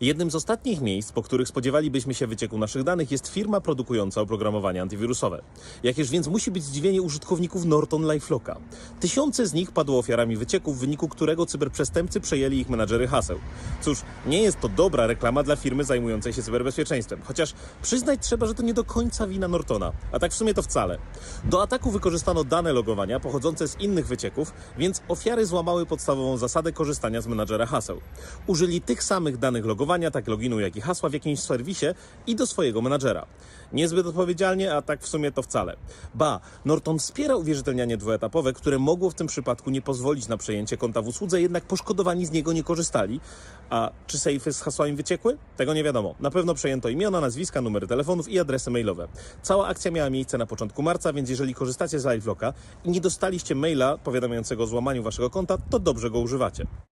Jednym z ostatnich miejsc, po których spodziewalibyśmy się wycieku naszych danych, jest firma produkująca oprogramowanie antywirusowe. Jakież więc musi być zdziwienie użytkowników Norton LifeLocka. Tysiące z nich padło ofiarami wycieku, w wyniku którego cyberprzestępcy przejęli ich menadżery haseł. Cóż, nie jest to dobra reklama dla firmy zajmującej się cyberbezpieczeństwem, chociaż przyznać trzeba, że to nie do końca wina Nortona, a tak w sumie to wcale. Do ataku wykorzystano dane logowania pochodzące z innych wycieków, więc ofiary złamały podstawową zasadę korzystania z menadżera haseł. Użyli tych samych danych logowania, tak loginu, jak i hasła w jakimś serwisie i do swojego menadżera. Niezbyt odpowiedzialnie, a tak w sumie to wcale. Ba, Norton wspiera uwierzytelnianie dwuetapowe, które mogło w tym przypadku nie pozwolić na przejęcie konta w usłudze, jednak poszkodowani z niego nie korzystali. A czy sejfy z hasłami wyciekły? Tego nie wiadomo. Na pewno przejęto imiona, nazwiska, numery telefonów i adresy mailowe. Cała akcja miała miejsce na początku marca, więc jeżeli korzystacie z LiveLocka i nie dostaliście maila powiadamiającego o złamaniu waszego konta, to dobrze go używacie.